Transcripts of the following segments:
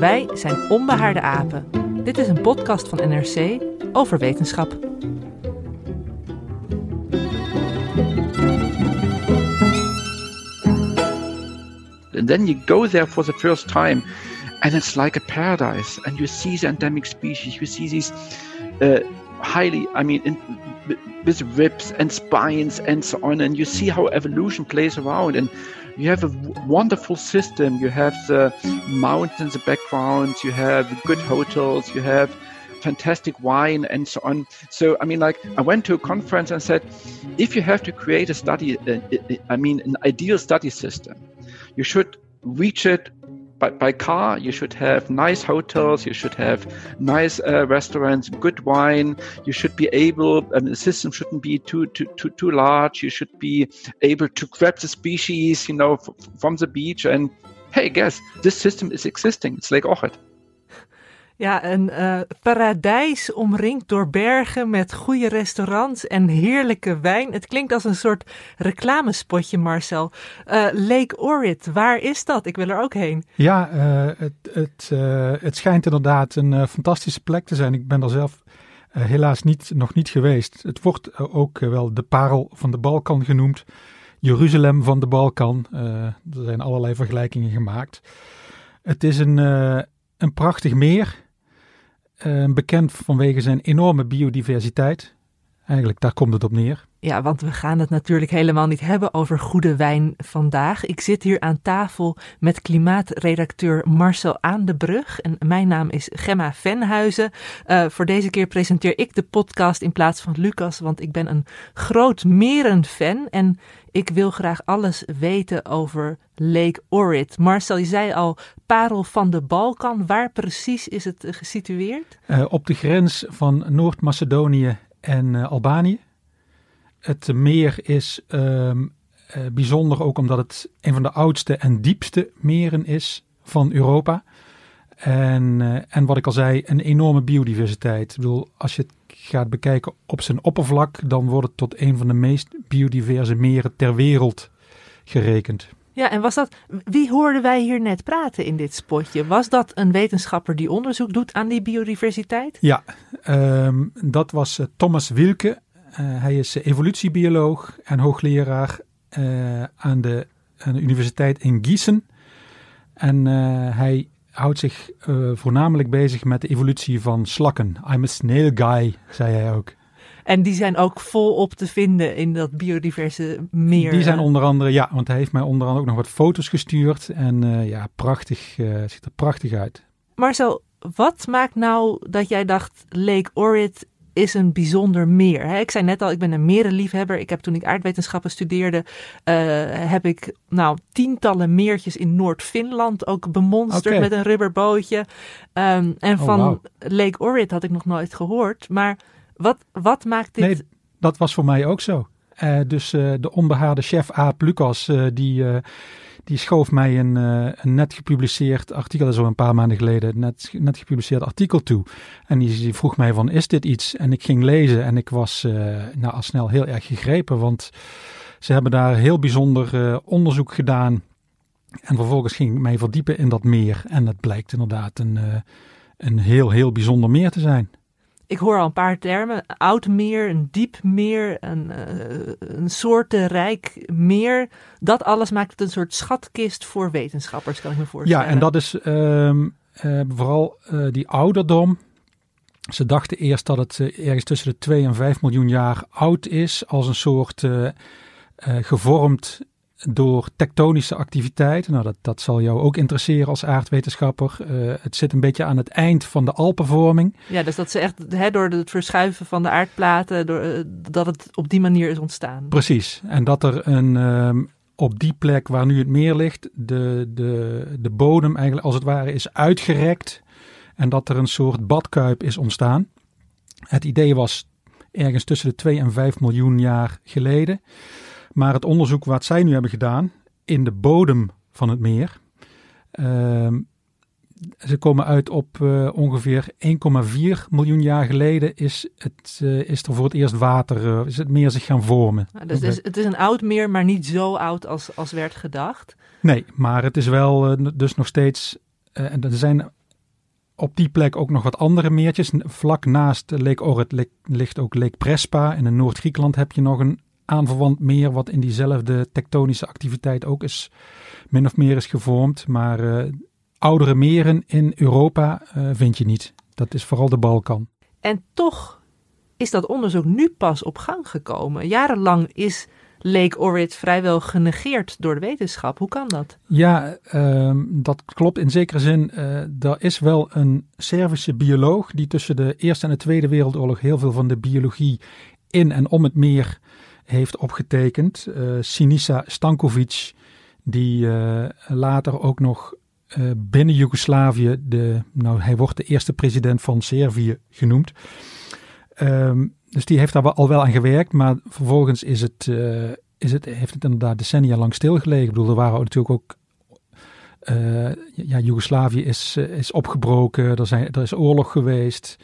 Wij zijn Onbehaarde Apen. Dit is een podcast van NRC over wetenschap. And then you go there for the first time, and it's like a paradise. And you see the endemic species, you see these uh, highly, I mean, in, with ribs and spines and so on. And you see how evolution plays around. And you have a wonderful system. You have the mountains in the background, you have good hotels, you have fantastic wine and so on. So, I mean, like, I went to a conference and said, if you have to create a study, uh, I mean, an ideal study system, you should reach it by, by car. You should have nice hotels. You should have nice uh, restaurants, good wine. You should be able, and the system shouldn't be too, too, too, too large. You should be able to grab the species, you know, from the beach. And hey, guess, this system is existing. It's Lake Ochot. Ja, een uh, paradijs omringd door bergen met goede restaurants en heerlijke wijn. Het klinkt als een soort reclamespotje, Marcel. Uh, Lake Orit, waar is dat? Ik wil er ook heen. Ja, uh, het, het, het schijnt inderdaad een fantastische plek te zijn. Ik ben er zelf helaas niet, nog niet geweest. Het wordt ook wel de parel van de Balkan genoemd. Jeruzalem van de Balkan. er zijn allerlei vergelijkingen gemaakt. Het is een, een prachtig meer bekend vanwege zijn enorme biodiversiteit. Eigenlijk, daar komt het op neer. Ja, want we gaan het natuurlijk helemaal niet hebben over goede wijn vandaag. Ik zit hier aan tafel met klimaatredacteur Marcel Aan de Brug. En mijn naam is Gemma Venhuizen. Uh, voor deze keer presenteer ik de podcast in plaats van Lucas, want ik ben een groot merenfan. En ik wil graag alles weten over Lake Orit. Marcel, je zei al, parel van de Balkan. Waar precies is het gesitueerd? Uh, op de grens van Noord-Macedonië en uh, Albanië. Het meer is um, uh, bijzonder ook omdat het een van de oudste en diepste meren is van Europa. En, uh, en wat ik al zei, een enorme biodiversiteit. Ik bedoel, als je het gaat bekijken op zijn oppervlak, dan wordt het tot een van de meest biodiverse meren ter wereld gerekend. Ja, en was dat, wie hoorden wij hier net praten in dit spotje? Was dat een wetenschapper die onderzoek doet aan die biodiversiteit? Ja, um, dat was uh, Thomas Wilke. Uh, hij is evolutiebioloog en hoogleraar uh, aan, de, aan de universiteit in Gießen. En hij houdt zich voornamelijk bezig met de evolutie van slakken. I'm a snail guy, zei hij ook. En die zijn ook volop te vinden in dat biodiverse meer. Die zijn onder andere, ja, want hij heeft mij onder andere ook nog wat foto's gestuurd. En uh, ja, prachtig, uh, ziet er prachtig uit. Marcel, wat maakt nou dat jij dacht Lake Orit is een bijzonder meer. Ik zei net al, ik ben een merenliefhebber. Ik heb toen ik aardwetenschappen studeerde, uh, heb ik nou tientallen meertjes in Noord-Finland ook bemonsterd okay. met een rubberbootje. Um, en oh, van wow. Lake Orit had ik nog nooit gehoord. Maar wat, wat maakt dit... Nee, dat was voor mij ook zo. Uh, dus uh, de onbehaarde chef Aap Lucas, die, die schoof mij een, een, net gepubliceerd artikel, dat is al een paar maanden geleden, net, net gepubliceerd artikel toe. En die, vroeg mij van, is dit iets? En ik ging lezen en ik was nou, al snel heel erg gegrepen, want ze hebben daar heel bijzonder onderzoek gedaan. En vervolgens ging ik mij verdiepen in dat meer. En het blijkt inderdaad een, een heel, heel bijzonder meer te zijn ik hoor al een paar termen. Een oud meer, een diep meer, een, uh, een soortenrijk meer. Dat alles maakt het een soort schatkist voor wetenschappers, kan ik me voorstellen. Ja, en dat is um, vooral die ouderdom. Ze dachten eerst dat het ergens tussen de 2 en 5 miljoen jaar oud is, als een soort gevormd door tektonische activiteiten. Nou, dat, dat zal jou ook interesseren als aardwetenschapper. Uh, het zit een beetje aan het eind van de Alpenvorming. Ja, dus dat ze echt hè, door het verschuiven van de aardplaten, door, uh, dat het op die manier is ontstaan. Precies. En dat er een, um, op die plek waar nu het meer ligt, de, de, de bodem eigenlijk als het ware is uitgerekt. En dat er een soort badkuip is ontstaan. Het idee was ergens tussen de 2 en 5 miljoen jaar geleden. Maar het onderzoek wat zij nu hebben gedaan in de bodem van het meer. Uh, ze komen uit op uh, ongeveer 1,4 miljoen jaar geleden is, het, uh, is er voor het eerst water, uh, is het meer zich gaan vormen. Nou, dus het is, het is, een oud meer, maar niet zo oud als, als werd gedacht. Nee, maar het is wel dus nog steeds, en er zijn op die plek ook nog wat andere meertjes. Vlak naast Lake Orrit ligt ook Lake Prespa. En in Noord-Griekenland heb je nog een aanverwant meer wat in diezelfde tektonische activiteit ook is min of meer is gevormd. Maar uh, oudere meren in Europa uh, vind je niet. Dat is vooral de Balkan. En toch is dat onderzoek nu pas op gang gekomen. Jarenlang is Lake Orrit vrijwel genegeerd door de wetenschap. Hoe kan dat? Ja, uh, dat klopt in zekere zin. Uh, er is wel een Servische bioloog die tussen de Eerste en de Tweede Wereldoorlog heel veel van de biologie in en om het meer heeft opgetekend. Uh, Sinisa Stankovic, die uh, later ook nog uh, binnen Joegoslavië, de, nou, hij wordt de eerste president van Servië genoemd. Um, dus die heeft daar al wel aan gewerkt, maar vervolgens is het, is het, heeft het inderdaad decennia lang stilgelegen. Ik bedoel, er waren natuurlijk ook ja, Joegoslavië is, is opgebroken, er, zijn, er is oorlog geweest.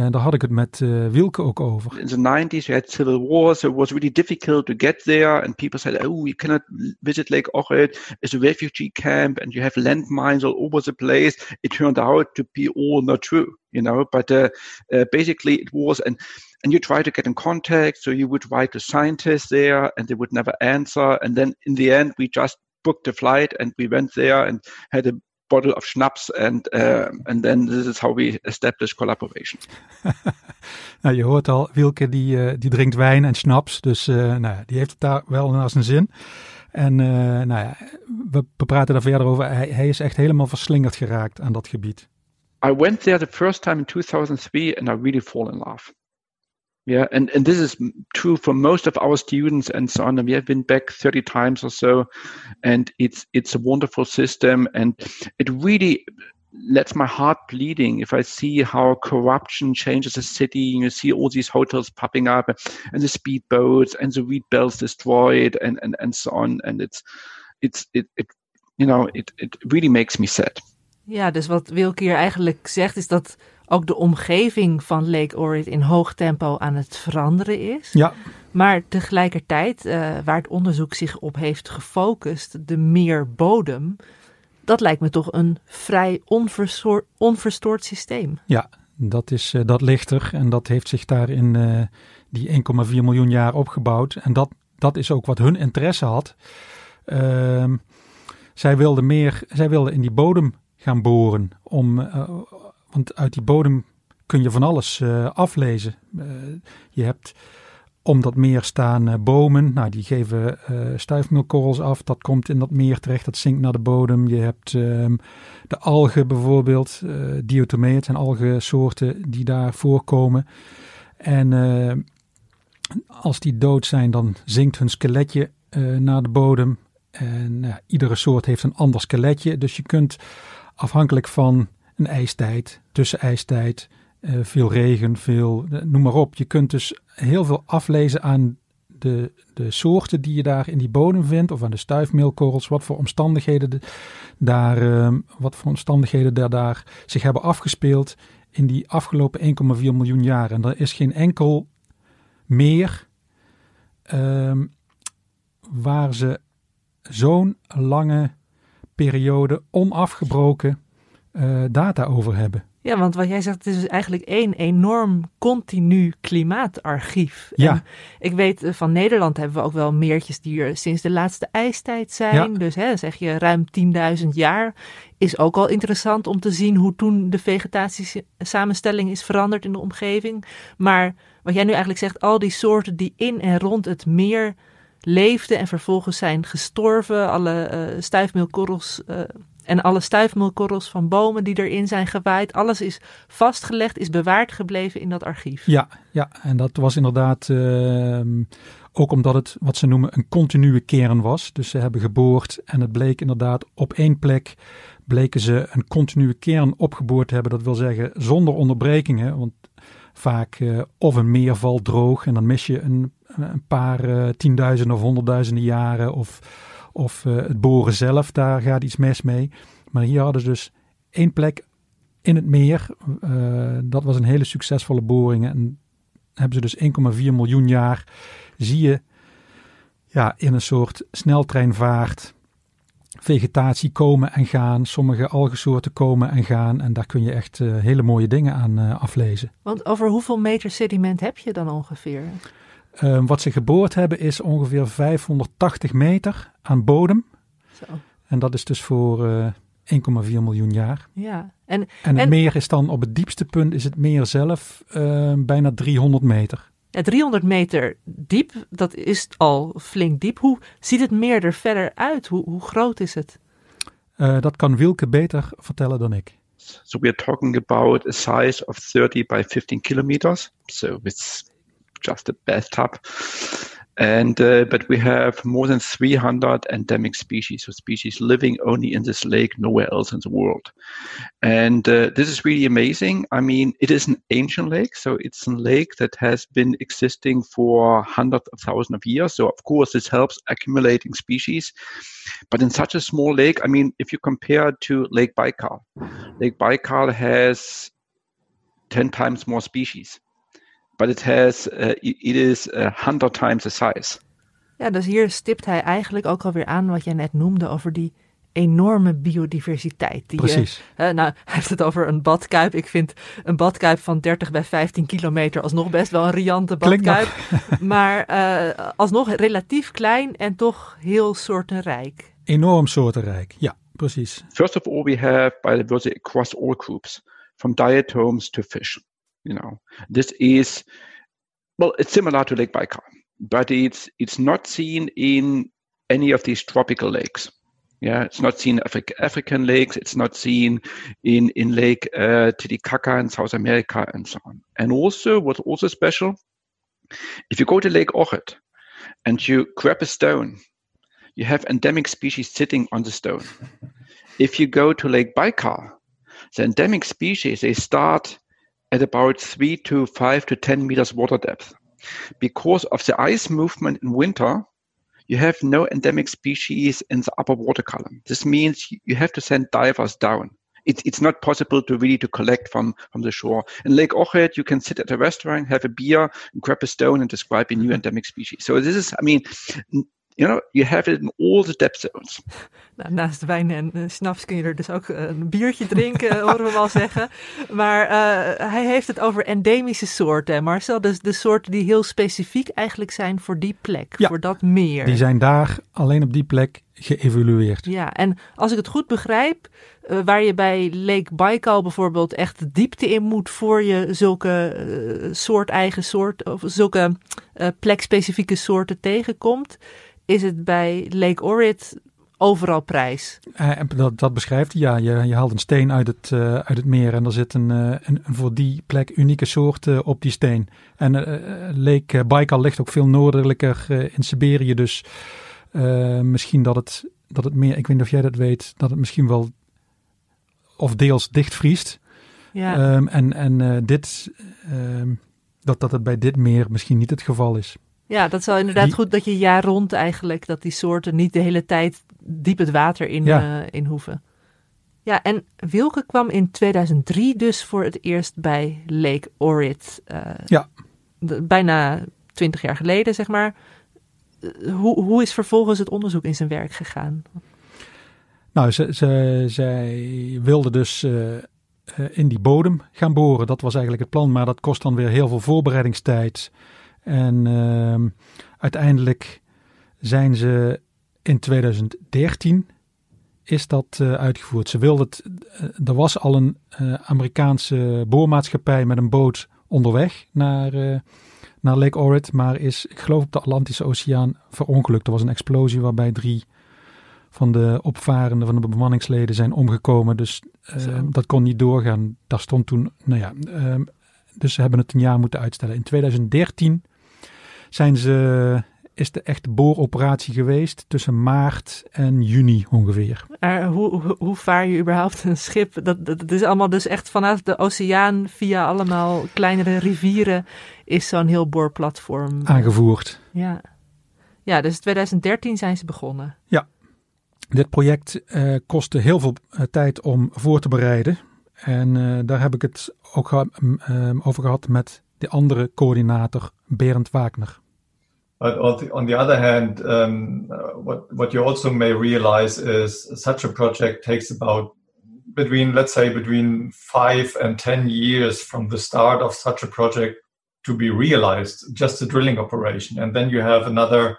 En daar had ik het met uh, Wilke ook over. In the 90s, we had civil wars. So it was really difficult to get there. And people said, oh, you cannot visit Lake Ohrid. It's a refugee camp and you have landmines all over the place. It turned out to be all not true, you know. But uh, uh, basically, it was. And and you try to get in contact. So you would write to scientists there and they would never answer. And then in the end, we just booked a flight and we went there and had a bottle of schnapps and uh, and then this is how we establish collaboration. nou, je hoort al, Wilke die, uh, die drinkt wijn en schnaps, dus uh, nou, die heeft het daar wel naar zijn zin. En uh, nou ja, we, we praten daar verder over. Hij, hij is echt helemaal verslingerd geraakt aan dat gebied. I went there the first time in 2003 and I really fall in love. Yeah, and, and this is true for most of our students and so on. And we have been back 30 times or so, and it's it's a wonderful system, and it really lets my heart bleeding if I see how corruption changes a city. You see all these hotels popping up, and the speedboats, and the wheat belts destroyed, and and and so on. And it's it's it it you know it it really makes me sad. Ja, dus wat Wilke hier eigenlijk zegt is dat ook de omgeving van Lake Orrit in hoog tempo aan het veranderen is. Ja. Maar tegelijkertijd, uh, waar het onderzoek zich op heeft gefocust, de meerbodem, dat lijkt me toch een vrij onverstoord, onverstoord systeem. Ja, dat, is, uh, dat ligt er en dat heeft zich daar in uh, die 1,4 miljoen jaar opgebouwd. En dat, dat is ook wat hun interesse had. Ehm, zij wilden meer, zij wilden in die bodem gaan boren om want uit die bodem kun je van alles uh, aflezen. Uh, je hebt om dat meer staan uh, bomen. Nou, die geven stuifmeelkorrels af. Dat komt in dat meer terecht. Dat zinkt naar de bodem. Je hebt um, de algen bijvoorbeeld. Diatomeeën. Het zijn algensoorten die daar voorkomen. En als die dood zijn, dan zinkt hun skeletje naar de bodem. En iedere soort heeft een ander skeletje. Dus je kunt afhankelijk van een ijstijd, tussenijstijd, uh, veel regen, veel, uh, noem maar op. Je kunt dus heel veel aflezen aan de, de soorten die je daar in die bodem vindt, of aan de stuifmeelkorrels, wat voor omstandigheden de, daar, uh, wat voor omstandigheden daar, daar zich hebben afgespeeld in die afgelopen 1,4 miljoen jaar. En er is geen enkel meer ehm, waar ze zo'n lange periode onafgebroken uh, data over hebben. Ja, want wat jij zegt, het is dus eigenlijk één enorm continu klimaatarchief. Ja. En ik weet eh, van Nederland hebben we ook wel meertjes die er sinds de laatste ijstijd zijn. Ja. Dus hè, zeg je ruim 10.000 jaar. Is ook al interessant om te zien hoe toen de vegetatiesamenstelling is veranderd in de omgeving. Maar wat jij nu eigenlijk zegt, al die soorten die in en rond het meer leefden en vervolgens zijn gestorven. Alle eh stuifmeelkorrels eh, en alle stuifmeelkorrels van bomen die erin zijn gewaaid. Alles is vastgelegd, is bewaard gebleven in dat archief. Ja, ja, en dat was inderdaad ehm, ook omdat het wat ze noemen een continue kern was. Dus ze hebben geboord en het bleek inderdaad op één plek bleken ze een continue kern opgeboord te hebben. Dat wil zeggen zonder onderbrekingen, want vaak eh, of een meer valt droog en dan mis je een, een paar eh, tienduizenden of honderdduizenden jaren of, of eh, het boren zelf, daar gaat iets mis mee. Maar hier hadden ze dus één plek in het meer. eh, dat was een hele succesvolle boring. En hebben ze dus 1,4 miljoen jaar. Zie je ja, in een soort sneltreinvaart vegetatie komen en gaan. Sommige algensoorten komen en gaan. En daar kun je echt eh, hele mooie dingen aan aflezen. Want over hoeveel meter sediment heb je dan ongeveer? Eh, wat ze geboord hebben is ongeveer 580 meter aan bodem. Zo. En dat is dus voor eh 1,4 miljoen jaar. Ja, en En het En- meer is dan op het diepste punt, is het meer zelf eh, bijna 300 meter. ja, 300 meter diep, dat is al flink diep. Hoe ziet het meer er verder uit? Hoe, hoe groot is het? Eh, dat kan Wilke beter vertellen dan ik. So we are talking about a size of 30 by 15 kilometers. So it's just a bathtub. And uh, but we have more than 300 endemic species, so species living only in this lake, nowhere else in the world. And uh, this is really amazing. I mean, it is an ancient lake, so it's a lake that has been existing for hundreds of thousands of years. So of course, this helps accumulating species. But in such a small lake, I mean, if you compare to Lake Baikal, Lake Baikal has 10 times more species, but it has, uh, it, is uh, 100 times the size. Ja, dus hier stipt hij eigenlijk ook alweer aan wat jij net noemde over die enorme biodiversiteit. Die, eh, Precies. hè, nou, hij heeft het over een badkuip. Ik vind een badkuip van 30 bij 15 kilometer alsnog best wel een riante badkuip. maar eh, alsnog relatief klein en toch heel soortenrijk. Enorm soortenrijk. Ja, precies. First of all, we have biodiversity across all groups, from diatoms to fish. You know, this is, well, it's similar to Lake Baikal, but it's, it's not seen in any of these tropical lakes. Yeah, it's not seen in Afri- African lakes. It's not seen in in Lake uh, Titicaca in South America and so on. And also, what's also special, if you go to Lake Ochot and you grab a stone, you have endemic species sitting on the stone. If you go to Lake Baikal, the endemic species they start at about three to five to ten meters water depth. Because of the ice movement in winter, you have no endemic species in the upper water column. This means you- have to send divers down. It's, it's not possible to really to collect from, from the shore. In Lake Ochot, you can sit at a restaurant, have a beer, grab a stone and describe a new endemic species. So this is, I mean, you know, you have it in all the depth zones. Nou, naast wijn en uh, snaps kun je er dus ook eh, een biertje drinken, horen we wel zeggen. Maar eh, hij heeft het over endemische soorten, Marcel. Dus de soorten die heel specifiek eigenlijk zijn voor die plek, Ja, voor dat meer. Die zijn daar alleen op die plek geëvolueerd. Ja, en als ik het goed begrijp, eh, waar je bij Lake Baikal bijvoorbeeld echt de diepte in moet voor je zulke eh, soorteigen soort of zulke eh, plekspecifieke soorten tegenkomt, is het bij Lake Orit overal prijs. Eh, en dat, dat beschrijft hij. Ja, je, je haalt een steen uit het, eh, uit het meer en er zit een, eh, een, voor die plek unieke soort op die steen. En Lake Baikal ligt ook veel noordelijker in Siberië, dus misschien dat het, dat het meer, ik weet niet of jij dat weet, dat het misschien wel of deels dichtvriest. Ja. Ehm, en en dit, ehm, dat, dat het bij dit meer misschien niet het geval is. Ja, dat is wel inderdaad Die- goed dat je jaar rond eigenlijk, dat die soorten niet de hele tijd diep het water in, Ja. eh, in hoeven. Ja, en Wilke kwam in 2003 dus voor het eerst bij Lake Orit. eh, Ja. bijna twintig jaar geleden, zeg maar. Eh, Hoe, hoe is vervolgens het onderzoek in zijn werk gegaan? Nou, ze, ze, zij wilde dus in die bodem gaan boren. Dat was eigenlijk het plan, maar dat kost dan weer heel veel voorbereidingstijd. En ehm, uiteindelijk zijn ze in 2013 is dat uh, uitgevoerd. Ze wilde het, uh, er was al een uh, Amerikaanse boormaatschappij met een boot onderweg naar, naar Lake Orrit, maar is, ik geloof, op de Atlantische Oceaan verongelukt. Er was een explosie waarbij drie van de opvarenden, van de bemanningsleden zijn omgekomen. Dus dat kon niet doorgaan. Daar stond toen, nou ja, ehm, dus ze hebben het een jaar moeten uitstellen. In 2013 zijn ze is de echte booroperatie geweest tussen maart en juni ongeveer. Uh, hoe, hoe, hoe, vaar je überhaupt een schip? Dat, dat, is allemaal dus echt vanuit de oceaan via allemaal kleinere rivieren is zo'n heel boorplatform. Aangevoerd. Ja. Ja, dus 2013 zijn ze begonnen. Ja. Dit project uh, kostte heel veel uh, tijd om voor te bereiden. En uh, daar heb ik het ook over gehad met de andere coördinator, Berend Wagner. But on the, other hand, um, what, what you also may realize is such a project takes about between, let's say, between five and 10 years from the start of such a project to be realized, just a drilling operation. And then you have another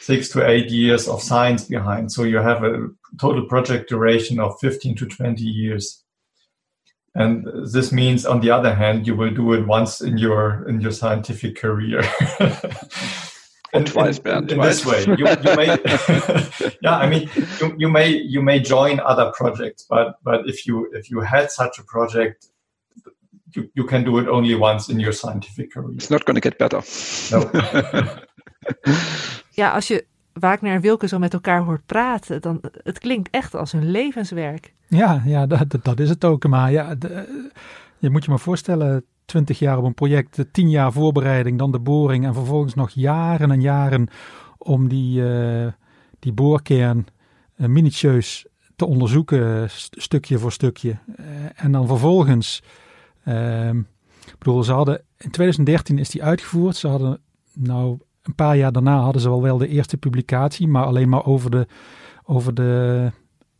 six to eight years of science behind. So you have a total project duration of 15 to 20 years. And this means, on the other hand, you will do it once in your in your scientific career. and twice, in, in this way, you, you may, yeah, I mean, you, you may you may join other projects, but but if you if you had such a project, you, you can do it only once in your scientific career. It's not going to get better. No. yeah, als je Wagner en Wilke zo met elkaar hoort praten, dan het klinkt echt als hun levenswerk. Ja, ja dat, dat is het ook. Maar ja, je moet je maar voorstellen, twintig jaar op een project, tien jaar voorbereiding, dan de boring en vervolgens nog jaren en jaren om die, uh, die boorkern uh, minutieus te onderzoeken, st stukje voor stukje. Uh, en dan vervolgens, ehm, ik bedoel, ze hadden, in 2013 is die uitgevoerd, ze hadden nou een paar jaar daarna hadden ze wel wel de eerste publicatie, maar alleen maar over de, over de,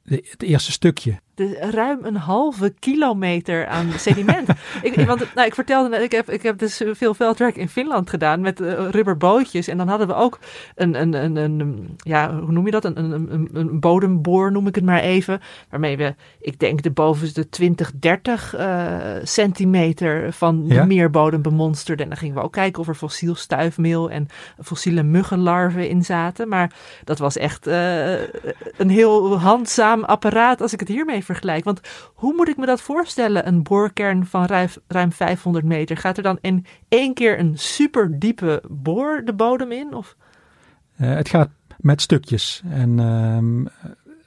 de het eerste stukje de, ruim een halve kilometer aan sediment. ik, want nou, ik vertelde, ik heb, ik heb dus veel veldwerk in Finland gedaan met uh, rubberbootjes. En dan hadden we ook een, een, een, een, ja, hoe noem je dat? Een, een, een, bodemboor noem ik het maar even. Waarmee we, ik denk, de bovenste 20, 30 uh, centimeter van de ja? meerbodem bemonsterden. En dan gingen we ook kijken of er fossiel stuifmeel en fossiele muggenlarven in zaten. Maar dat was echt uh, een heel handzaam apparaat als ik het hiermee vergelijk. Want hoe moet ik me dat voorstellen? Een boorkern van ruim, ruim 500 meter. Gaat er dan in één keer een super diepe boor de bodem in? Of? Uh, het gaat met stukjes. En uh,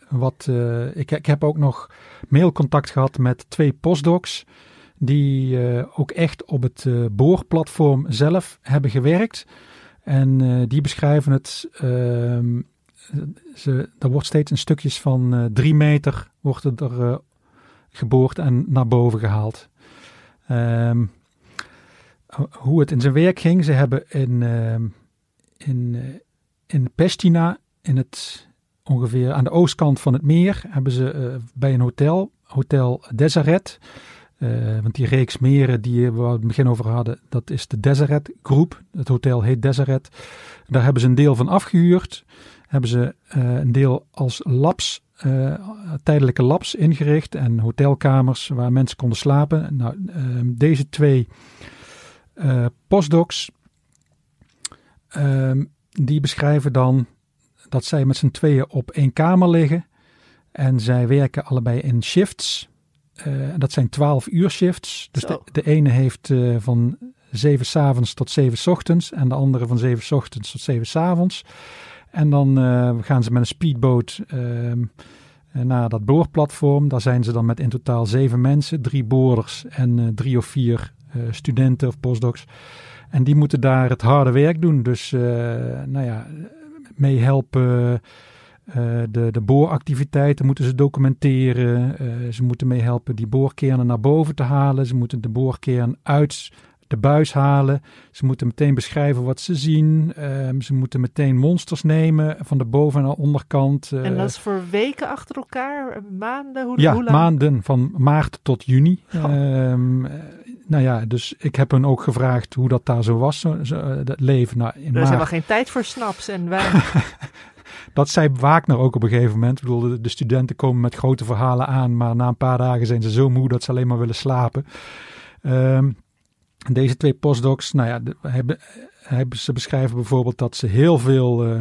wat, uh, ik, ik heb ook nog mailcontact gehad met twee postdocs. Die uh, ook echt op het boorplatform zelf hebben gewerkt. En die beschrijven het ehm, ze, er wordt steeds in stukjes van uh, drie meter wordt er uh, geboord en naar boven gehaald. Um, hoe het in zijn werk ging, ze hebben in, uh, in, uh, in Pestina, in het, ongeveer aan de oostkant van het meer, hebben ze bij een hotel, Hotel Deseret, want die reeks meren die we het begin over hadden, dat is de Deseret groep. Het hotel heet Deseret. Daar hebben ze een deel van afgehuurd hebben ze uh, een deel als labs, uh, tijdelijke labs ingericht en hotelkamers waar mensen konden slapen. Nou, uh, deze twee eh, postdocs, ehm, die beschrijven dan dat zij met z'n tweeën op één kamer liggen en zij werken allebei in shifts. dat zijn 12 uur shifts. Dus de, de, ene heeft van 7 s avonds tot 7 s ochtends en de andere van 7 s ochtends tot 7 s avonds. En dan uh, gaan ze met een speedboot uh, naar dat boorplatform. Daar zijn ze dan met in totaal zeven mensen, drie boorders en uh, drie of vier studenten of postdocs. En die moeten daar het harde werk doen. Dus nou ja, meehelpen. de, de booractiviteiten moeten ze documenteren. ze moeten meehelpen die boorkernen naar boven te halen. Ze moeten de boorkern uit de buis halen. Ze moeten meteen beschrijven wat ze zien. Ehm, ze moeten meteen monsters nemen van de boven- en onderkant. en dat is voor weken achter elkaar? Maanden? Hoe, ja, hoe lang? maanden van maart tot juni. Ehm, nou ja, dus ik heb hen ook gevraagd hoe dat daar zo was, zo, zo, dat leven. Nou, in er is helemaal geen tijd voor snaps en wijn. dat zei Wagner ook op een gegeven moment. Ik bedoel, de, de studenten komen met grote verhalen aan, maar na een paar dagen zijn ze zo moe dat ze alleen maar willen slapen. Ehm, deze twee postdocs, nou ja, hebben, hebben, ze beschrijven bijvoorbeeld dat ze heel veel eh,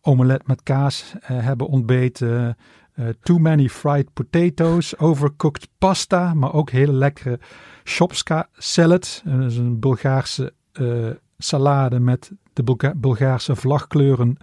omelet met kaas eh, hebben ontbeten. eh, too many fried potatoes, overcooked pasta, maar ook hele lekkere shopska salad. Eh, dat is een Bulgaarse eh, salade met de Bulga- Bulgaarse vlagkleuren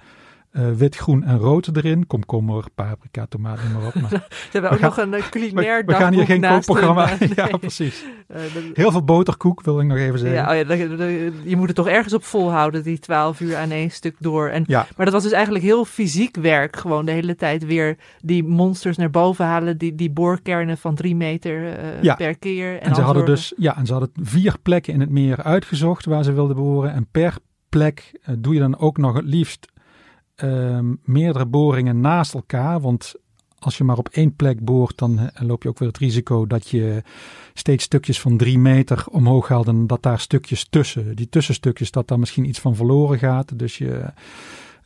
eh, wit, groen en rood erin. Komkommer, paprika, tomaat, noem maar op. Maar Ze hebben ook gaan- nog een eh, culinair we, we gaan hier geen kookprogramma. eh, ja, precies. Dat- Heel veel boterkoek wil ik nog even zeggen. Ja, oh ja, dat- dat- je moet het toch ergens op volhouden, die twaalf uur aan één stuk door. En, Ja. Maar dat was dus eigenlijk heel fysiek werk. Gewoon de hele tijd weer die monsters naar boven halen. Die, die boorkernen van drie meter Ja. per keer. En, En, ze hadden dus ja, en ze hadden vier plekken in het meer uitgezocht waar ze wilden boren. En per plek doe je dan ook nog het liefst ehm, meerdere boringen naast elkaar. Want als je maar op één plek boort, dan eh, loop je ook weer het risico dat je steeds stukjes van drie meter omhoog haalt. En dat daar stukjes tussen, die tussenstukjes, dat daar misschien iets van verloren gaat. Dus je,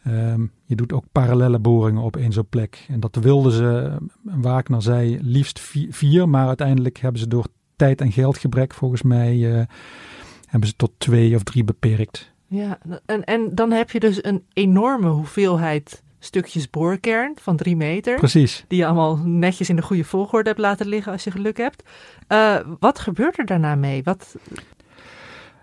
ehm, je doet ook parallele boringen op één zo'n plek. En dat wilden ze, Wagner zei, liefst vi- vier. Maar uiteindelijk hebben ze door tijd- en geldgebrek volgens mij eh, hebben ze tot twee of drie beperkt. Ja, en, en dan heb je dus een enorme hoeveelheid stukjes boorkern van drie meter. Precies. Die je allemaal netjes in de goede volgorde hebt laten liggen als je geluk hebt. Eh, wat gebeurt er daarna mee? Wat,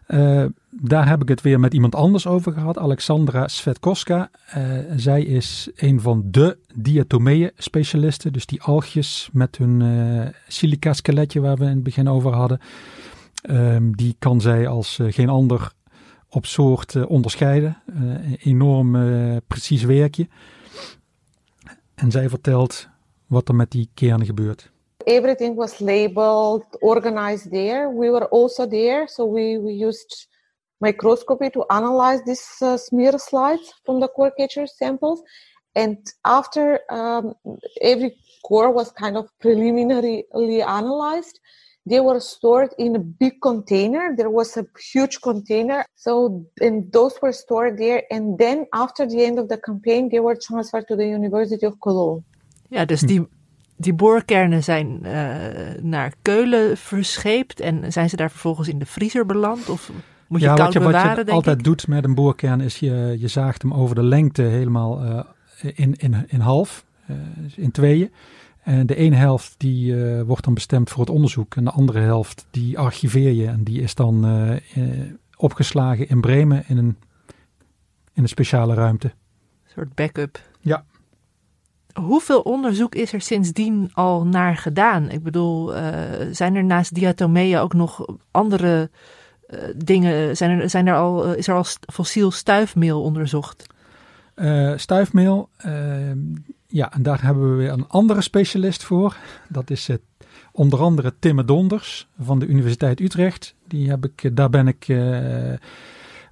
Eh, daar heb ik het weer met iemand anders over gehad, Alexandra Svetkoska. Eh, zij is een van de diatomeeën-specialisten, dus die algjes met hun silica-skeletje waar we in het begin over hadden. Ehm, die kan zij als geen ander op soort eh, onderscheiden. Eh, enorm eh, precies werkje. En zij vertelt wat er met die kernen gebeurt. everything was labeled, organized there. We were also there, so we, we used microscopy to analyze these uh, smear slides from the core catcher samples. And after um, every core was kind of preliminarily analyzed, they were stored in a big container. There was a huge container. So, and those were stored there. And then after the end of the campaign, they were transferred to the University of Cologne. ja, dus die, die boorkernen zijn eh, naar Keulen verscheept. En zijn ze daar vervolgens in de vriezer beland? Of moet je ja, koud wat je, bewaren, wat je denk altijd ik? doet met een boorkern is je, je zaagt hem over de lengte helemaal eh, in, in, in half, eh, in tweeën. En de ene helft die eh, wordt dan bestemd voor het onderzoek en de andere helft die archiveer je en die is dan eh, eh, opgeslagen in Bremen in een, in een speciale ruimte. Een soort backup. Ja. Hoeveel onderzoek is er sindsdien al naar gedaan? Ik bedoel, zijn er naast diatomeeën ook nog andere dingen? Zijn er, zijn er al, is er al fossiel stuifmeel onderzocht? Stuifmeel, ja, en daar hebben we weer een andere specialist voor. Dat is het, onder andere Timme Donders van de Universiteit Utrecht. Die heb ik, eh, daar ben ik eh,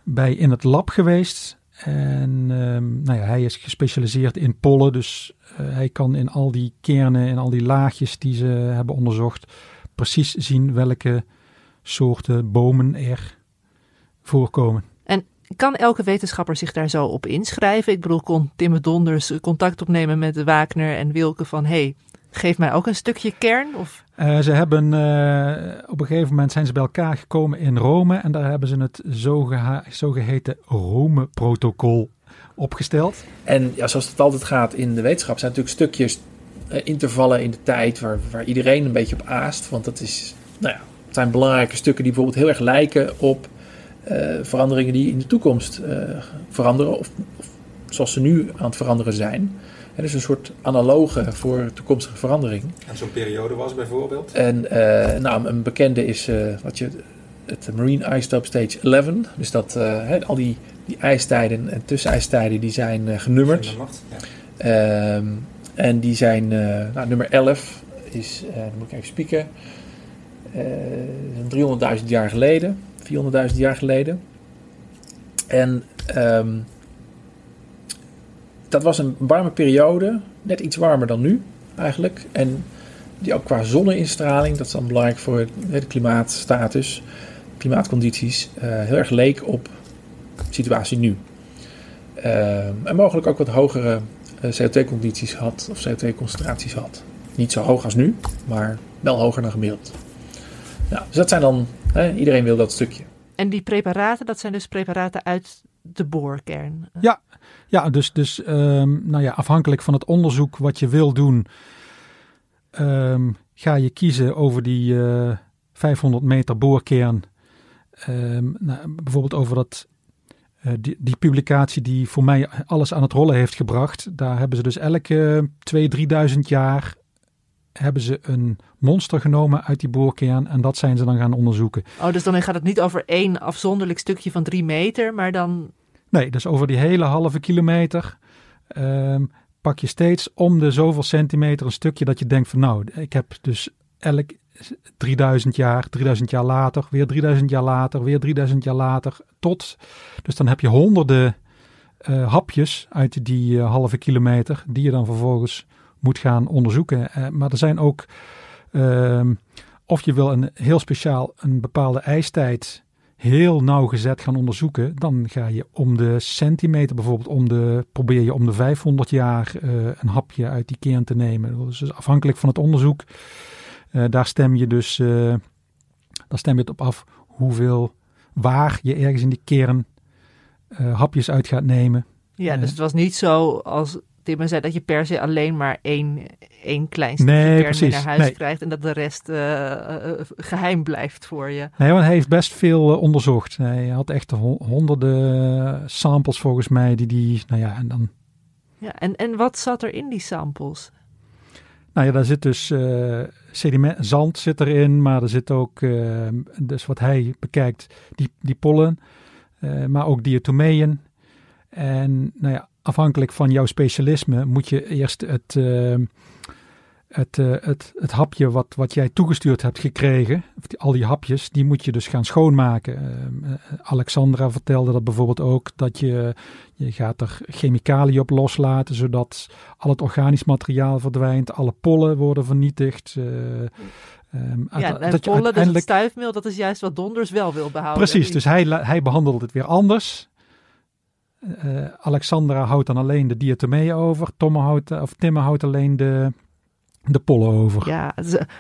bij in het lab geweest. En ehm, nou ja, hij is gespecialiseerd in pollen, dus eh, hij kan in al die kernen en al die laagjes die ze hebben onderzocht precies zien welke soorten bomen er voorkomen. Kan elke wetenschapper zich daar zo op inschrijven? Ik bedoel, kon Timme Donders contact opnemen met Wagner en Wilke van... hey, geef mij ook een stukje kern? Of Eh, ze hebben eh, op een gegeven moment zijn ze bij elkaar gekomen in Rome en daar hebben ze het zogeha- zogeheten Rome-protocol opgesteld. En ja, zoals het altijd gaat in de wetenschap, zijn natuurlijk stukjes, eh, intervallen in de tijd waar, waar iedereen een beetje op aast. Want dat is, nou ja, het zijn belangrijke stukken die bijvoorbeeld heel erg lijken op veranderingen die in de toekomst eh, veranderen, of, of zoals ze nu aan het veranderen zijn. Het is een soort analoge voor toekomstige verandering. En zo'n periode was bijvoorbeeld? En eh, nou, een bekende is eh, wat je, het Marine Ice Top Stage 11. Dus dat eh, al die, die ijstijden en tussenijstijden die zijn eh, genummerd. Ehm, en die zijn, eh, nou, nummer 11 is, eh, dan moet ik even spieken, eh, 300.000 jaar geleden. 400.000 jaar geleden. En ehm, dat was een warme periode, net iets warmer dan nu eigenlijk. En die ook qua zonneinstraling, dat is dan belangrijk voor de klimaatstatus, klimaatcondities, uh, heel erg leek op de situatie nu. Ehm, en mogelijk ook wat hogere eh, CO2-condities had of CO2-concentraties had. Niet zo hoog als nu, maar wel hoger dan gemiddeld. Nou, dus dat zijn dan, hè, iedereen wil dat stukje. En die preparaten, dat zijn dus preparaten uit de boorkern? Ja, ja dus, dus um, nou ja, afhankelijk van het onderzoek wat je wil doen, um, ga je kiezen over die uh, eh, 500 meter boorkern. Um, nou, bijvoorbeeld over dat uh, die, die, publicatie die voor mij alles aan het rollen heeft gebracht. Daar hebben ze dus elke 2.000, 3.000 jaar hebben ze een monster genomen uit die boorkern en dat zijn ze dan gaan onderzoeken. Oh, dus dan gaat het niet over één afzonderlijk stukje van drie meter, maar dan... Nee, dus over die hele halve kilometer um, pak je steeds om de zoveel centimeter een stukje dat je denkt van nou, ik heb dus elk 3000 jaar, 3000 jaar later, weer 3000 jaar later, weer 3000 jaar later, tot. Dus dan heb je honderden uh, hapjes uit die uh, halve kilometer die je dan vervolgens moet gaan onderzoeken. Uh, maar er zijn ook, ehm, of je wil een heel speciaal een bepaalde ijstijd heel nauwgezet gaan onderzoeken, dan ga je om de centimeter bijvoorbeeld, om de, probeer je om de 500 jaar uh, een hapje uit die kern te nemen. Dus afhankelijk van het onderzoek, uh, daar stem je dus, daar stem je het op af hoeveel, waar je ergens in die kern hapjes uit gaat nemen. Ja, dus het was niet zo als Tim zei dat je per se alleen maar één, één klein stukje nee, kern naar huis krijgt en dat de rest uh, uh, geheim blijft voor je. Nee, want hij heeft best veel uh, onderzocht. Hij had echt honderden samples volgens mij die die, nou ja, en dan... Ja, en, en wat zat er in die samples? Nou ja, daar zit dus sediment, zand zit erin, maar er zit ook, dus wat hij bekijkt, die, die pollen, maar ook diatomeeën. En nou ja, afhankelijk van jouw specialisme moet je eerst het, uh, het, uh, het, het hapje wat, wat jij toegestuurd hebt gekregen, al die hapjes, die moet je dus gaan schoonmaken. Uh, Alexandra vertelde dat bijvoorbeeld ook, dat je, je gaat er chemicaliën op loslaten, zodat al het organisch materiaal verdwijnt, alle pollen worden vernietigd. Um, ja, en dat pollen, uiteindelijk... dus stuifmeel, dat is juist wat Donders wel wil behouden. Precies, dus hij, hij behandelt het weer anders. Uh, Alexandra houdt dan alleen de diatomeeën over. Tomme houdt, of Timme houdt alleen de, de pollen over. Ja,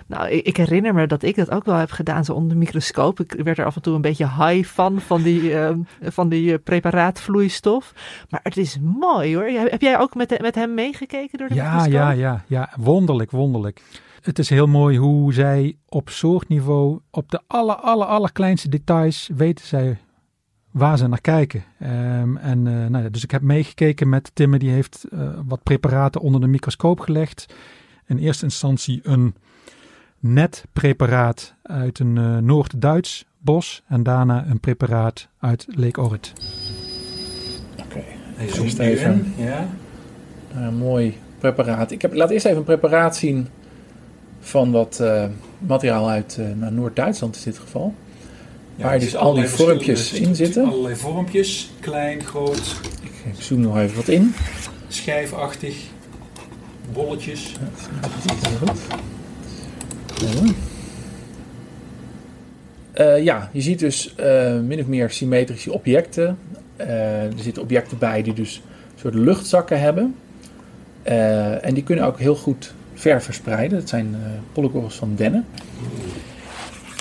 nou, ik, herinner me dat ik dat ook wel heb gedaan, zo onder de microscoop. Ik werd er af en toe een beetje high van, van die, uh, van die preparaatvloeistof. Maar het is mooi hoor. Heb jij ook met, met hem meegekeken door de ja, microscoop? Ja, ja, ja. Wonderlijk, wonderlijk. Het is heel mooi hoe zij op soortniveau, op de aller, aller, aller kleinste details, weten zij waar ze naar kijken. Um, en, uh, nou ja, dus ik heb meegekeken met Timme, die heeft uh, wat preparaten onder de microscoop gelegd. In eerste instantie een netpreparaat uit een uh, Noord-Duits bos en daarna een preparaat uit Lake Orrit. Oké, okay. even. Ja. een mooi preparaat. Ik heb, laat eerst even een preparaat zien van wat materiaal uit Noord-Duitsland in dit geval. Ja, waar dus al die vormpjes in zitten. Allerlei vormpjes, klein, groot. Ik zoom nog even wat in. Schijfachtig, bolletjes. Ja, dat goed. Uh, ja, je ziet dus uh, min of meer symmetrische objecten. Uh, er zitten objecten bij die dus een soort luchtzakken hebben. en die kunnen ook heel goed ver verspreiden. Dat zijn polykorrels van dennen.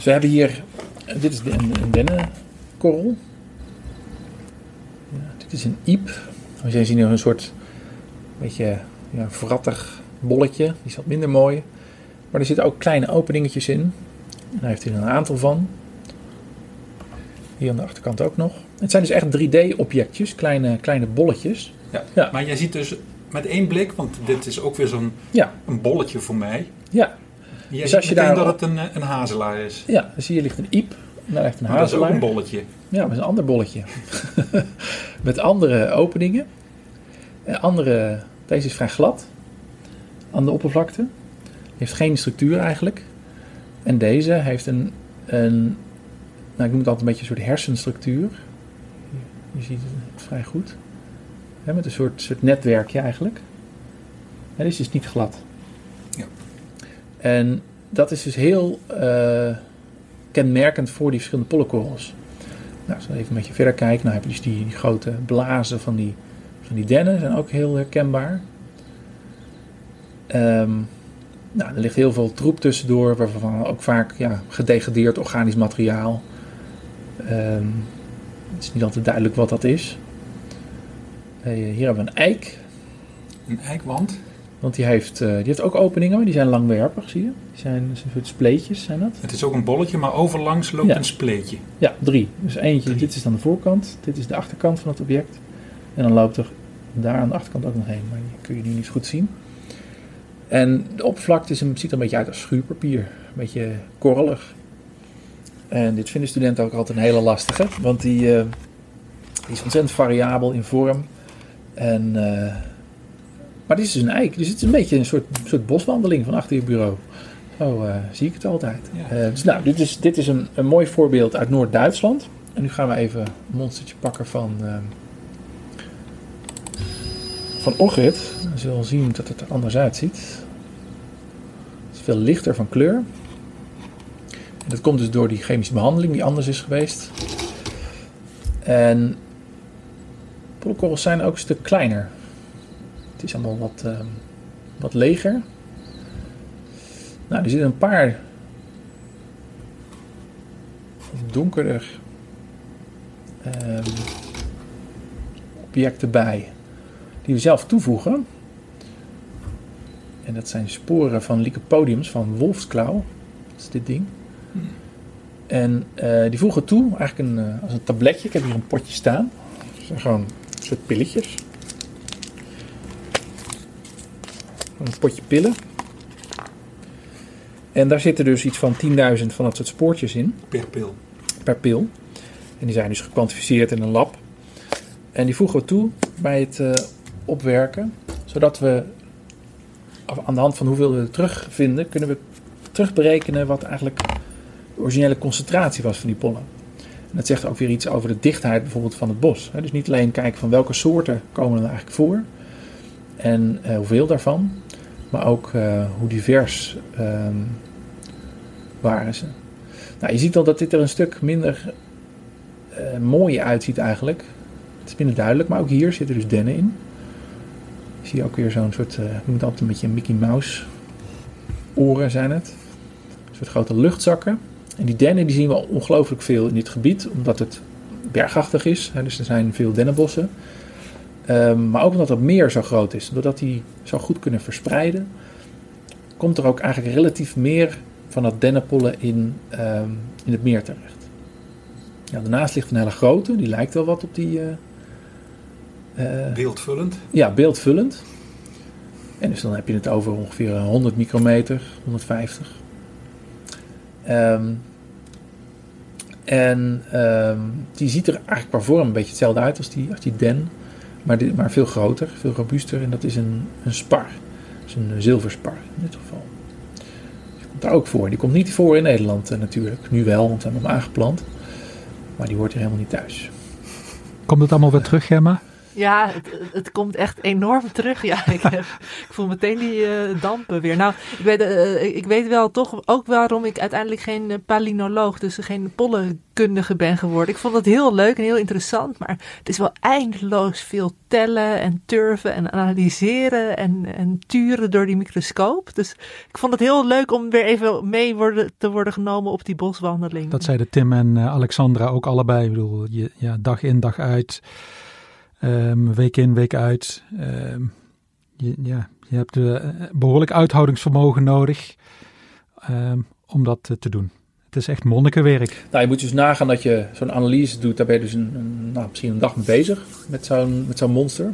We hebben hier dit is een, een dennenkorrel. Ja, dit is een iep. We zien hier een soort beetje ja, verrattig bolletje. Die is wat minder mooi. Maar er zitten ook kleine openingetjes in. En daar heeft hij er een aantal van. Hier aan de achterkant ook nog. Het zijn dus echt 3D-objectjes, kleine, kleine bolletjes. Ja, ja, maar jij ziet dus met één blik, want dit is ook weer zo'n ja. een bolletje voor mij. Ja, Dus als je daar dat het een, een hazelaar is. Ja, dus hier ligt een iep. Daar ligt een hazelaar. Dat is ook een bolletje. Ja, met een ander bolletje. met andere openingen. Andere, deze is vrij glad aan de oppervlakte. Heeft geen structuur eigenlijk. En deze heeft een, een nou, ik noem het altijd een beetje een soort hersenstructuur. Je ziet het vrij goed. Met een soort, soort netwerkje eigenlijk. En dit is dus niet glad. En dat is dus heel eh, kenmerkend voor die verschillende pollenkorrels. Nou, als we even een beetje verder kijken, dan heb je dus die, die grote blazen van die, van die dennen, zijn ook heel herkenbaar. Ehm, nou, er ligt heel veel troep tussendoor, waarvan ook vaak ja, gedegradeerd organisch materiaal. Ehm, het is niet altijd duidelijk wat dat is. Eh, hier hebben we een eik, Een eikwand. Want die heeft, eh, die heeft ook openingen, maar die zijn langwerpig, zie je. Die zijn een soort spleetjes, zijn dat? Het is ook een bolletje, maar overlangs loopt Ja. een spleetje. Ja, drie. Dus eentje, Drie. dit is dan de voorkant, dit is de achterkant van het object. En dan loopt er daar aan de achterkant ook nog heen, maar die kun je nu niet goed zien. En de oppervlakte is een, ziet er een beetje uit als schuurpapier. Een beetje korrelig. En dit vinden studenten ook altijd een hele lastige, want die, eh, die is ontzettend variabel in vorm. En, eh, maar dit is dus een eik, dus het is een beetje een soort, soort boswandeling van achter je bureau. Zo eh, zie ik het altijd. Ja. Eh, dus nou, dit is, dit is een, een mooi voorbeeld uit Noord-Duitsland. En nu gaan we even een monstertje pakken van, ehm van zullen we zien dat het er anders uitziet. Het is veel lichter van kleur. En dat komt dus door die chemische behandeling die anders is geweest. En pollenkorrels zijn ook een stuk kleiner. Het is allemaal wat, ehm, wat leger. Nou, er zitten een paar donkerder ehm, objecten bij die we zelf toevoegen. En dat zijn sporen van lycopodiums van wolfsklauw. Dat is dit ding. En eh, die voegen toe, eigenlijk een, eh, als een tabletje. Ik heb hier een potje staan. Dat zijn gewoon een soort pilletjes. Gewoon Een potje pillen. En daar zitten dus iets van 10.000 van dat soort spoortjes in Per pil. per pil. En die zijn dus gekwantificeerd in een lab. En die voegen we toe bij het eh, opwerken, zodat we aan de hand van hoeveel we terugvinden, kunnen we terugberekenen wat eigenlijk de originele concentratie was van die pollen. En dat zegt ook weer iets over de dichtheid bijvoorbeeld van het bos. Dus niet alleen kijken van welke soorten komen er eigenlijk voor en eh, hoeveel daarvan, maar ook eh, hoe divers ehm, waren ze. Nou, je ziet al dat dit er een stuk minder eh, mooi uitziet eigenlijk. Het is minder duidelijk, maar ook hier zitten dus dennen in. Je ziet ook weer zo'n soort, noem het altijd een beetje Mickey Mouse oren zijn het. Een soort grote luchtzakken. En die dennen die zien we ongelooflijk veel in dit gebied, omdat het bergachtig is. Hè, dus er zijn veel dennenbossen. Ehm, maar ook omdat het meer zo groot is. Doordat die zo goed kunnen verspreiden, komt er ook eigenlijk relatief meer van dat dennenpollen in, ehm, in het meer terecht. Ja, daarnaast ligt een hele grote, die lijkt wel wat op die. eh, eh, Beeldvullend. ja, beeldvullend. En dus dan heb je het over ongeveer 100 micrometer, 150. Ehm, en die ziet er eigenlijk qua vorm een beetje hetzelfde uit als die, als die den. Maar, di- maar veel groter, veel robuuster. En dat is een, een spar. Is een zilverspar in dit geval. Die komt daar ook voor. Die komt niet voor in Nederland eh, natuurlijk. Nu wel, want we hebben hem aangeplant. Maar die hoort hier helemaal niet thuis. Komt het allemaal weer terug, Gemma? Ja, het, komt echt enorm terug. Ja, ik, heb, ik voel meteen die eh, dampen weer. Nou, ik weet, eh, ik weet wel toch ook waarom ik uiteindelijk geen eh, palinoloog, dus geen pollenkundige ben geworden. Ik vond het heel leuk en heel interessant, maar het is wel eindeloos veel tellen en turven en analyseren en, en turen door die microscoop. Dus ik vond het heel leuk om weer even mee worden, te worden genomen op die boswandeling. Dat zeiden Tim en Alexandra ook allebei. Ik bedoel, je, ja, dag in, dag uit. Ehm, week in, week uit. Ehm, je, ja, je hebt eh, behoorlijk uithoudingsvermogen nodig ehm, om dat eh, te doen. Het is echt monnikenwerk. Nou, je moet dus nagaan dat je zo'n analyse doet. Daar ben je dus een, nou, misschien een dag mee bezig met zo'n, met zo'n monster.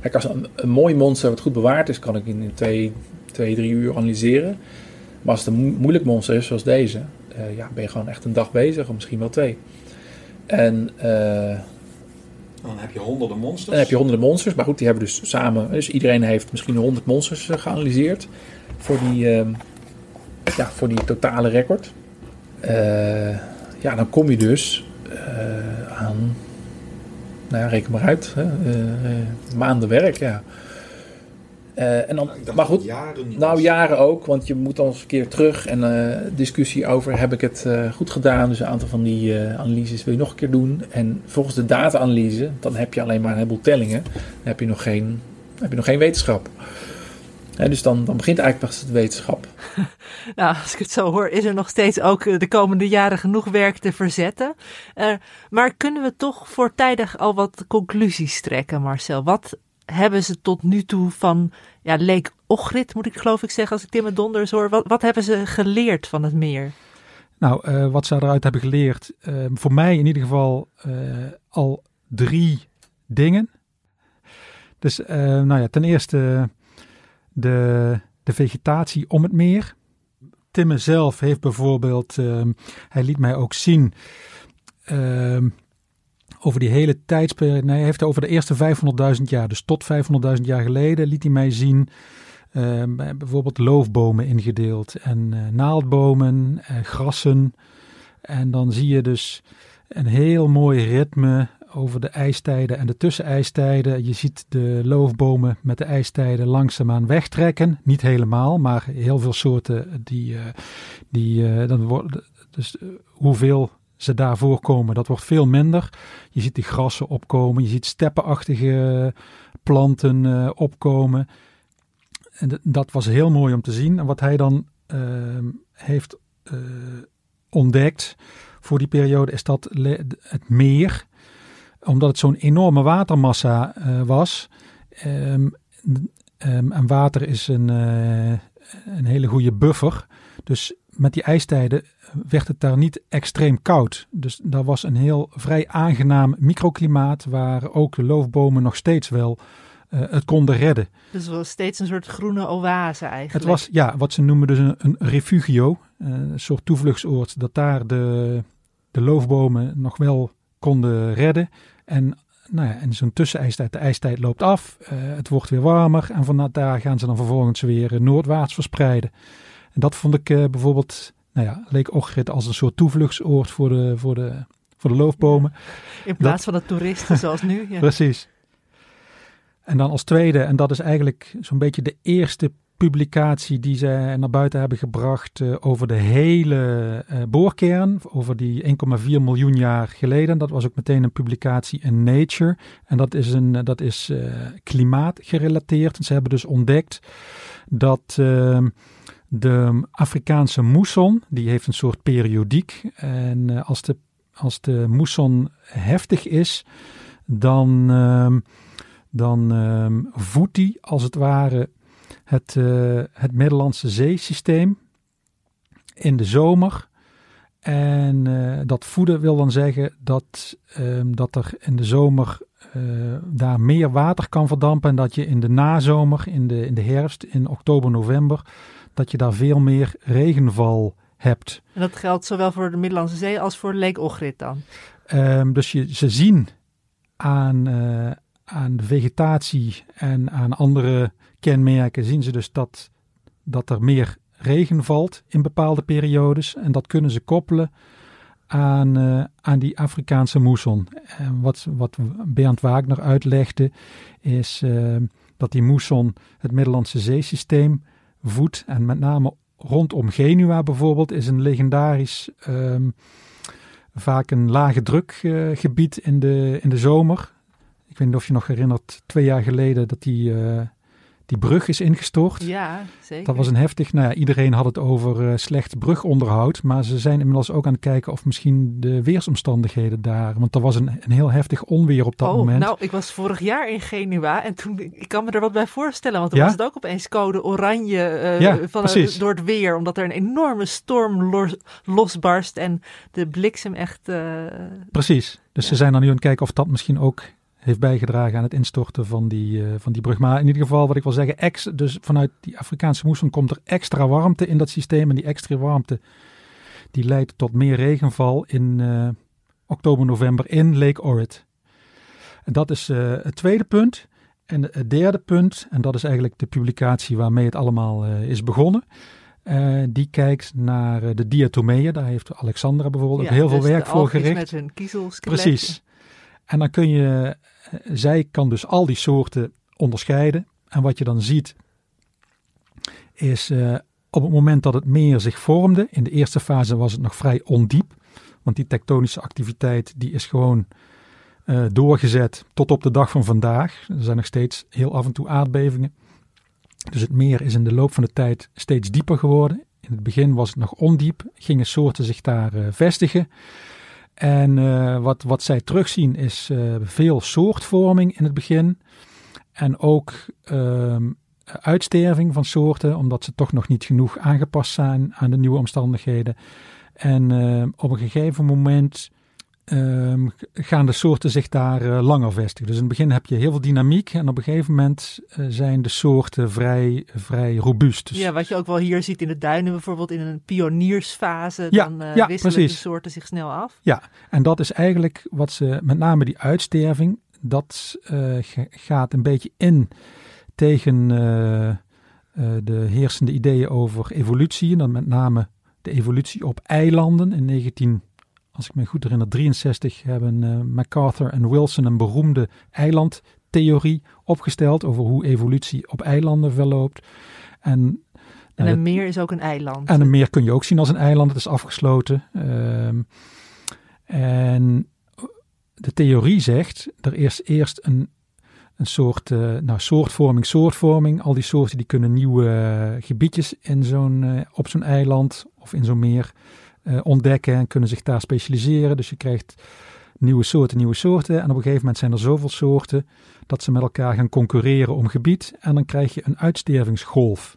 Kijk, als een, mooi monster wat goed bewaard is, kan ik in twee, twee, drie uur analyseren. Maar als het een mo- moeilijk monster is, zoals deze, eh, ja, ben je gewoon echt een dag bezig, of misschien wel twee. En Dan heb je honderden monsters. dan heb je honderden monsters, maar goed, die hebben dus samen. Dus iedereen heeft misschien honderd monsters eh, geanalyseerd voor die, ehm, ja, voor die totale record. Eh, ja, dan kom je dus uh, aan, nou ja, reken maar uit, maanden werk, ja. Uh, en dan, maar goed, jaren nou jaren ook, want je moet dan eens een keer terug en uh, discussie over heb ik het uh, goed gedaan. Dus een aantal van die analyses wil je nog een keer doen. En volgens de data-analyse, dan heb je alleen maar een heleboel tellingen. Dan heb je nog geen, heb je nog geen wetenschap. dus dan, dan begint eigenlijk pas de wetenschap. nou, als ik het zo hoor, is er nog steeds ook de komende jaren genoeg werk te verzetten. maar kunnen we toch voortijdig al wat conclusies trekken, Marcel? Wat hebben ze tot nu toe van ja, Leek Ochrit, moet ik geloof ik zeggen, als ik Tim Donders hoor. Wat, wat hebben ze geleerd van het meer? Nou, uh, wat ze eruit hebben geleerd, uh, voor mij in ieder geval uh, al drie dingen. Dus nou ja, ten eerste de, de vegetatie om het meer. Timme zelf heeft bijvoorbeeld, hij liet mij ook zien over die hele tijdsperiode. Nee, hij heeft over de eerste 500.000 jaar, dus tot 500.000 jaar geleden, liet hij mij zien. Uh, bijvoorbeeld loofbomen ingedeeld en uh, naaldbomen, uh, grassen. En dan zie je dus een heel mooi ritme over de ijstijden en de tussenijstijden. Je ziet de loofbomen met de ijstijden langzaamaan wegtrekken. Niet helemaal, maar heel veel soorten die, die dan worden. Dus hoeveel ze daar voorkomen. Dat wordt veel minder. Je ziet die grassen opkomen, je ziet steppenachtige planten uh, opkomen. En dat was heel mooi om te zien. En wat hij dan uh, heeft uh, ontdekt voor die periode is dat het meer, omdat het zo'n enorme watermassa was. Um, um, en water is een, een hele goede buffer. Dus met die ijstijden werd het daar niet extreem koud. Dus daar was een heel vrij aangenaam microklimaat waar ook de loofbomen nog steeds wel uh, het konden redden. Dus het was steeds een soort groene oase eigenlijk. Het was ja, wat ze noemen dus een, een refugio, uh, een soort toevluchtsoord, dat daar de, de loofbomen nog wel konden redden. En nou ja, en zo'n tussenijstijd, de ijstijd loopt af, uh, het wordt weer warmer en van daar gaan ze dan vervolgens weer noordwaarts verspreiden. En dat vond ik bijvoorbeeld nou ja, leek Ochrid als een soort toevluchtsoord voor de, voor de, voor de loofbomen. In plaats van de toeristen zoals nu. Ja. Precies. En dan als tweede, en dat is eigenlijk zo'n beetje de eerste publicatie die ze naar buiten hebben gebracht uh, over de hele uh, boorkern, over die 1,4 miljoen jaar geleden. Dat was ook meteen een publicatie in Nature. En dat is, een, dat is uh, klimaatgerelateerd. En ze hebben dus ontdekt dat ehm, de Afrikaanse moesson, die heeft een soort periodiek. En uh, als, de, als de moesson heftig is, dan, uh, dan uh, voedt die als het ware het, eh, het Middellandse zeesysteem in de zomer. En uh, dat voeden wil dan zeggen dat, ehm, dat er in de zomer daar meer water kan verdampen. En dat je in de nazomer, in de, in de herfst, in oktober, november, dat je daar veel meer regenval hebt. En dat geldt zowel voor de Middellandse Zee als voor Lake Ochrid dan? Um, dus je, ze zien aan, uh, aan de vegetatie en aan andere kenmerken, zien ze dus dat, dat er meer regen valt in bepaalde periodes. En dat kunnen ze koppelen aan, uh, aan die Afrikaanse moesson. En wat, wat Bernd Wagner uitlegde, is uh, dat die moesson het Middellandse zeesysteem voet. En met name rondom Genua bijvoorbeeld is een legendarisch, um, vaak een lage drukgebied uh, in, de, in de zomer. Ik weet niet of je nog herinnert, twee jaar geleden dat die uh, die brug is ingestort. Ja, zeker. Dat was een heftig, nou ja, iedereen had het over uh, slecht brugonderhoud. Maar ze zijn inmiddels ook aan het kijken of misschien de weersomstandigheden daar. Want er was een, een heel heftig onweer op dat oh, moment. Nou, ik was vorig jaar in Genua en toen, ik kan me er wat bij voorstellen. Want toen ja? was het ook opeens code oranje uh, ja, van, uh, door het weer. Omdat er een enorme storm los, losbarst en de bliksem echt... precies. Dus ja. ze zijn dan nu aan het kijken of dat misschien ook heeft bijgedragen aan het instorten van die, uh, van die brug. Maar in ieder geval, wat ik wil zeggen, ex, dus vanuit die Afrikaanse moesson komt er extra warmte in dat systeem. En die extra warmte die leidt tot meer regenval in uh, oktober, november in Lake Orrit. En dat is uh, het tweede punt. En het derde punt, en dat is eigenlijk de publicatie waarmee het allemaal is begonnen. Uh, die kijkt naar uh, de diatomeeën. Daar heeft Alexandra bijvoorbeeld ja, ook heel dus veel werk de voor gericht. met hun kiezelskelet. Precies. En dan kun je, zij kan dus al die soorten onderscheiden. En wat je dan ziet, is op het moment dat het meer zich vormde. In de eerste fase was het nog vrij ondiep. Want die tektonische activiteit die is gewoon uh, doorgezet tot op de dag van vandaag. Er zijn nog steeds heel af en toe aardbevingen. Dus het meer is in de loop van de tijd steeds dieper geworden. In het begin was het nog ondiep, gingen soorten zich daar uh, vestigen. En uh, wat, wat zij terugzien is veel soortvorming in het begin. En ook ehm, uitsterving van soorten, omdat ze toch nog niet genoeg aangepast zijn aan de nieuwe omstandigheden. En uh, op een gegeven moment um, gaan de soorten zich daar uh, langer vestigen. Dus in het begin heb je heel veel dynamiek en op een gegeven moment uh, zijn de soorten vrij, vrij robuust. Dus ja, wat je ook wel hier ziet in de duinen bijvoorbeeld in een pioniersfase, ja, dan ja, wisselen precies. de soorten zich snel af. Ja, en dat is eigenlijk wat ze, met name die uitsterving, dat gaat een beetje in tegen de heersende ideeën over evolutie. En dan met name de evolutie op eilanden. In 19, als ik me goed herinner, 63 hebben uh, MacArthur en Wilson een beroemde eilandtheorie opgesteld over hoe evolutie op eilanden verloopt. En, en een meer is ook een eiland. En een meer kun je ook zien als een eiland. Het is afgesloten. Uh, en de theorie zegt, er is eerst een een soort uh, nou, soortvorming, soortvorming. Al die soorten die kunnen nieuwe uh, gebiedjes in zo'n, op zo'n eiland of in zo'n meer ontdekken en kunnen zich daar specialiseren. Dus je krijgt nieuwe soorten, nieuwe soorten. En op een gegeven moment zijn er zoveel soorten dat ze met elkaar gaan concurreren om gebied. En dan krijg je een uitstervingsgolf.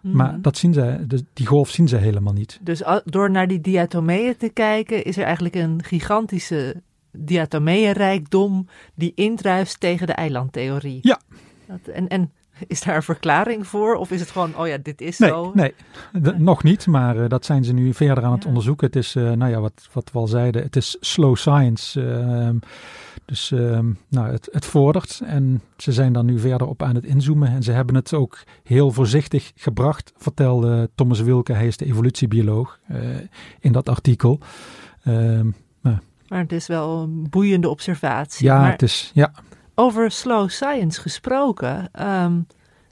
Mm. Maar dat zien ze, dus die golf zien ze helemaal niet. Dus door naar die diatomeeën te kijken, is er eigenlijk een gigantische diatomeeënrijkdom die indruist tegen de eilandtheorie. Ja. Dat, en, en is daar een verklaring voor? Of is het gewoon, oh ja, dit is nee, zo? Nee, nog niet, maar uh, dat zijn ze nu verder aan het ja. onderzoeken. Het is, uh, nou ja, wat, wat we al zeiden, het is slow science. Uh, dus nou, het, het vordert en ze zijn daar nu verder op aan het inzoomen. En ze hebben het ook heel voorzichtig gebracht, vertelde Thomas Wilke, hij is de evolutiebioloog, eh, in dat artikel. Ehm, Maar het is wel een boeiende observatie. ja, maar het is, ja, over slow science gesproken. ehm,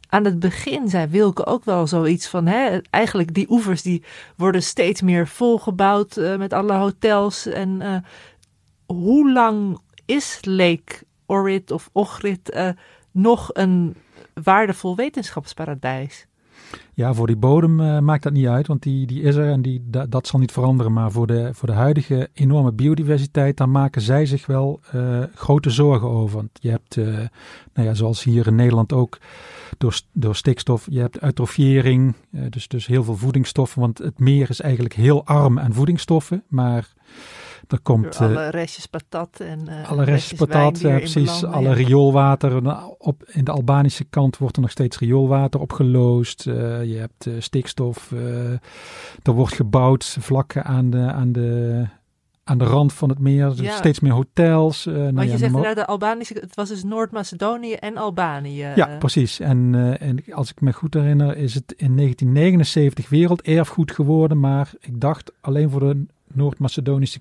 aan het begin zei Wilke ook wel zoiets van, hè, eigenlijk die oevers die worden steeds meer volgebouwd eh, met alle hotels. En eh, hoe lang is Lake Orit of Ochrit eh, nog een waardevol wetenschapsparadijs? Ja, voor die bodem eh, maakt dat niet uit, want die, die is er en die, da- dat zal niet veranderen. Maar voor de, voor de huidige enorme biodiversiteit, daar maken zij zich wel eh, grote zorgen over. Want je hebt, eh, nou ja, zoals hier in Nederland ook, door, door stikstof, je hebt eutrofiëring, eh, dus, dus heel veel voedingsstoffen. Want het meer is eigenlijk heel arm aan voedingsstoffen, maar er komt... Door eh, alle restjes patat en eh, alle restjes patat, ja, precies. belanden, Alle ja. rioolwater. Nou, Op, in de Albanische kant wordt er nog steeds rioolwater opgeloosd. Eh, je hebt eh, stikstof. eh, er wordt gebouwd vlak aan de, aan de, aan de rand van het meer. Ja. steeds meer hotels. eh, nou Want je zegt inderdaad, de Albanische, het was dus Noord-Macedonië en Albanië. Ja, eh. precies. En, eh, en als ik me goed herinner, is het in 1979 werelderfgoed geworden. Maar ik dacht alleen voor de Noord-Macedonische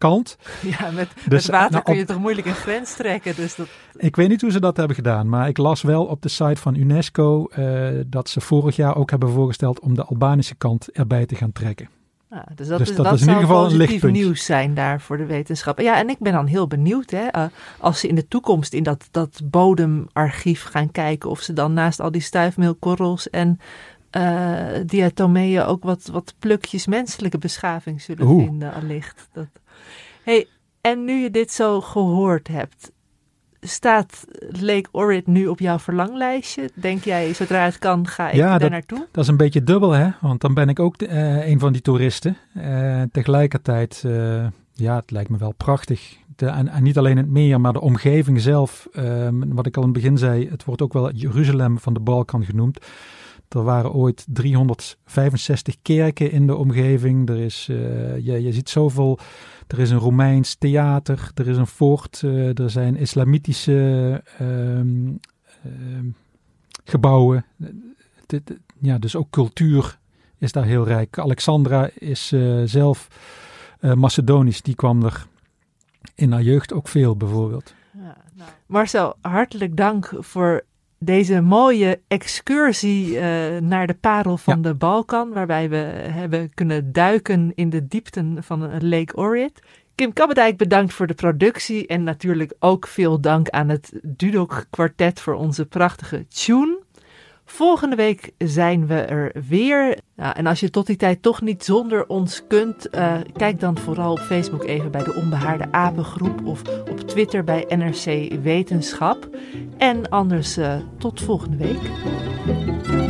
kant. Ja, met, Dus, met water nou, kun op- je toch moeilijk een grens trekken. Dus dat, Ik weet niet hoe ze dat hebben gedaan, maar ik las wel op de site van UNESCO eh, dat ze vorig jaar ook hebben voorgesteld om de Albanische kant erbij te gaan trekken. nou, dus dat, Dus is, dat dat is in zou ieder geval een lichtpunt. nieuws zijn daar voor de wetenschap. Ja, en ik ben dan heel benieuwd hè, eh, als ze in de toekomst in dat, dat bodemarchief gaan kijken of ze dan naast al die stuifmeelkorrels en eh diatomeeën ook wat, wat plukjes menselijke beschaving zullen Oeh. vinden allicht. Dat... Hey, en nu je dit zo gehoord hebt, staat Lake Orit nu op jouw verlanglijstje? Denk jij, zodra het kan, ga ik Ja, daar dat- naartoe? Dat is een beetje dubbel, hè? Want dan ben ik ook de- eh, een van die toeristen. Eh, tegelijkertijd, eh, ja, het lijkt me wel prachtig. De, en, en niet alleen het meer, maar de omgeving zelf. eh, wat ik al in het begin zei, het wordt ook wel Jeruzalem van de Balkan genoemd. Er waren ooit 365 kerken in de omgeving. Er is, eh, je, je ziet zoveel. Er is een Romeins theater, er is een fort, eh, er zijn islamitische ehm, ehm, gebouwen. Dit- ja, dus ook cultuur is daar heel rijk. Alexandra is zelf Macedonisch. Die kwam er in haar jeugd ook veel bijvoorbeeld. Ja, nou. Marcel, hartelijk dank voor deze mooie excursie uh, naar de parel van de Balkan, waarbij we hebben kunnen duiken in de diepten van Lake Ohrid. Kim Kabbedijk bedankt voor de productie en natuurlijk ook veel dank aan het Dudok Quartet voor onze prachtige tune. Volgende week zijn we er weer. En als je tot die tijd toch niet zonder ons kunt, uh, kijk dan vooral op Facebook even bij de Onbehaarde Apengroep of op Twitter bij NRC Wetenschap. En anders uh, tot volgende week.